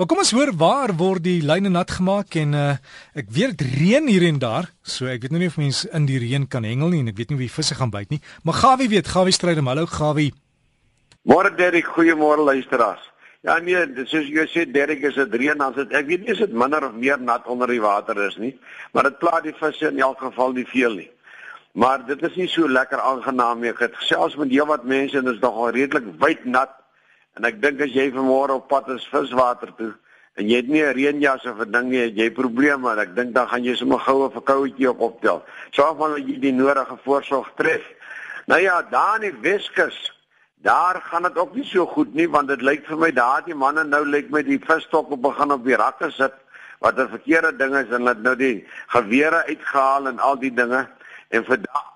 Maar kom ons hoor waar word die lyne nat gemaak en uh, ek weet dit reën hier en daar, so ek weet nou nie of mense in die reën kan hengel nie en ek weet nie wie visse gaan byt nie. Maar Gawie weet, Gawie stryd hom. Hallo Gawie. Môre Derek, goeiemôre luisteraars. Ja nee, soos jy sê Derek is dit reën as dit ek weet nie is dit minder of meer nat onder die water is nie, maar dit pla die visse in elk geval nie veel nie. Maar dit is nie so lekker aangenaam nie. Ek het gesels met heelwat mense en dit is nogal redelik wyd nat En ek dink as jy vanmôre op pad is viswater toe en jy het nie 'n reënjas of 'n ding nie, jy probleme en ek dink dan gaan jy sommer goue verkouetjie op optel. Sorg maar dat jy die nodige voorsorg tref. Nou ja, daar in die Weskus, daar gaan dit ook nie so goed nie want dit lyk vir my daar die manne nou lyk met die visstok op begin op die rakke sit wat 'n verkeerde ding is en hulle nou die gewere uitgehaal en al die dinge en vandag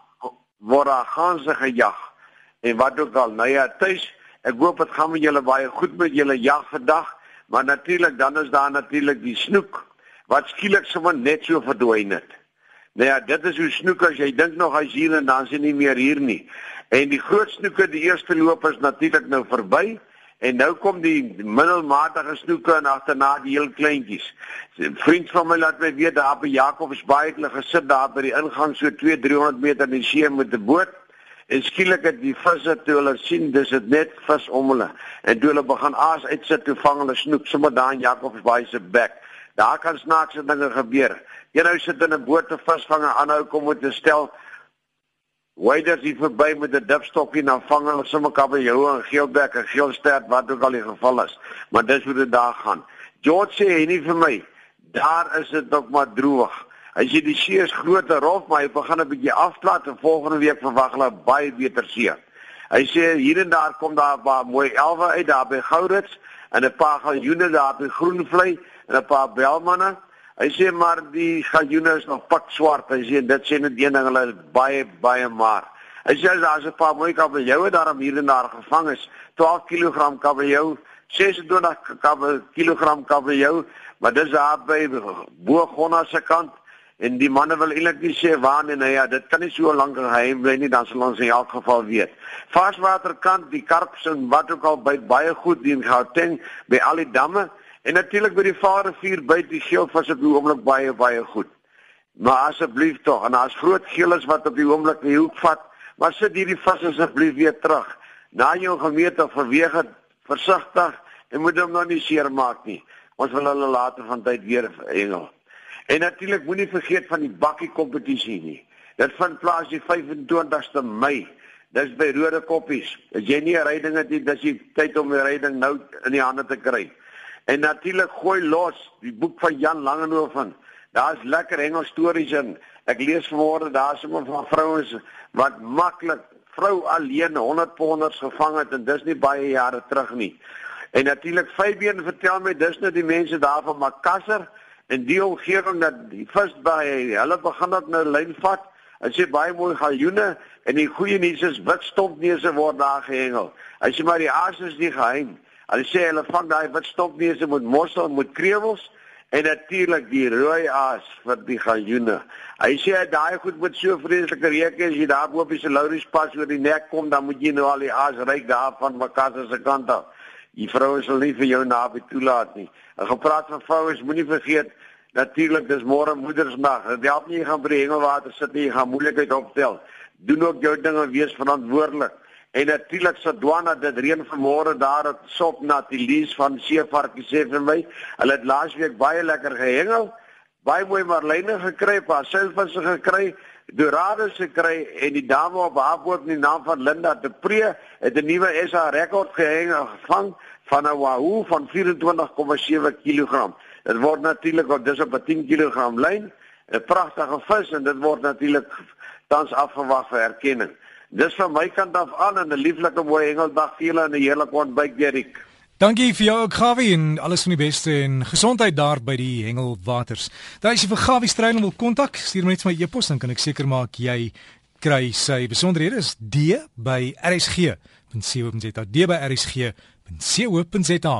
word daar ganse gejag en wat ook al. Nou ja, tuis Ek hoop dit gaan met julle baie goed met julle jag vandag, maar natuurlik dan is daar natuurlik die snoek wat skielik sommer net so verdwyn het. Nou ja, dit is hoe snoek as jy dink nog as hier en dan is hy nie meer hier nie. En die groot snoeke, die eerste loop is natuurlik nou verby en nou kom die middelmatige snoeke en agterna die heel kleintjies. 'n Vriend van my laat my weet daar by Jakobsbaai het hulle gesit daar by die ingang so 2-300 meter in die see met 'n boot En skielik het die visse toe hulle sien dis dit net vis om hulle en toe hulle begin aas uitsit toe vang hulle snoek sommer daar in Jakobsbaai se bek. Daar kan snaakse dinge gebeur. Eenhou sit in 'n boot te visvang en aanhou kom met 'n stel waders hier verby met 'n dipstokkie en dan vang hulle sommer kabeljou en geelbek en geelstert wat ook al die geval is. Maar dis hoe dit daar gaan. George sê hy nie vir my daar is dit ook maar droog. As jy die see is groter rof, maar hy begin 'n bietjie afplat en volgende week verwag hulle baie beter see. Hy sê hier en daar kom daar baie mooi elwe uit daar by Gourits en 'n paar galjoene daar by Groenvlei en 'n paar belmanne. Hy sê maar die galjoene is nog pak swart. Hy sê dit sê net een ding, hulle is baie baie maar. Hy sê daar's 'n paar mooi kabeljoue daar om hier en daar gevang is. 12 kg kabeljou, 26 kg kabeljou, maar dis daar by Boegonna se kant. En die manne wil eintlik nie sê waar nie. Nou ja, dit kan nie so lank geheim bly nie, dan sal ons in elk geval weet. Varswaterkant, die karps en wat ook al by baie goed in Gauteng by al die damme en natuurlik by die Vaalrivier by die geelvis op die oomblik baie baie goed. Maar asseblief tog, en daar's groot geelis wat op die oomblik die hoek vat, maar sit hierdie vis asseblief weer terug. Na jou gemeente verweeg het versigtig en moet hom nou nie seermaak nie. Ons wil hulle later van tyd weer hengel. En natuurlik moenie vergeet van die bakkie kompetisie nie. Dit vind plaas die 25ste Mei. Dis by Rode Koppies. As jy nie 'n ryding het nie, dis die tyd om 'n ryding nou in die hande te kry. En natuurlik gooi los die boek van Jan Langehoven. Daar's lekker Engels stories in. Ek lees vanmôre daar's sommer van vrouens wat maklik vrou alleen 100 ponders gevang het en dis nie baie jare terug nie. En natuurlik Fabien vertel my dis nou die mense daar van Makassar en die omgewing dat die vis by hulle begin dat nou lyn vat. Hulle sê baie mooi galjoene en die goeie nuus is wit stompneuse word daar gehengel. Hulle sê maar die aas is nie geheim. Hulle sê hulle vang daai wit stompneuse met mossel en met krewels en natuurlik die rooi aas vir die galjoene. Hy sê daai goed met so vreeslike reuke as jy daar bo op die Lauris pas oor die nek kom dan moet jy nou al die aas ryk daar van Makassar se kant af. Die vroue sal nie vir jou naby toelaat nie. En gepraat van vroue, moenie vergeet natuurlik dis môre moedersdag. Dit help nie jy gaan by die hengelwater sit nie, jy gaan moeilikheid opstel. Doen ook jou dinge wees verantwoordelik. En natuurlik se dwana dit reën vanmôre daar op Sop Natilies van Seevarkie sê vir my, hulle het laasweek baie lekker gehengel, baie mooi marline gekry, paar silvisse gekry Dorades gekry en die dame op haar boot met die naam van Linda de Pre het 'n nuwe SA rekord gehang gevang van 'n wahoo van 24,7 kg. Dit word natuurlik op dis op 'n 10 kg lyn, 'n pragtige vis en dit word natuurlik tans afgewag vir erkenning. Dis van my kant af aan 'n lieflike mooi hengeldag vir julle en 'n heerlike ontbyt, Dirk. Dankie vir jou ook Gawie en alles van die beste en gesondheid daar by die Hengelwaters. Daar is jy vir Gawie Strydom wil kontak, stuur my net my e-pos dan kan ek seker maak jy kry sy besonderhede. Is d by rsg.co.za d by rsg.co.za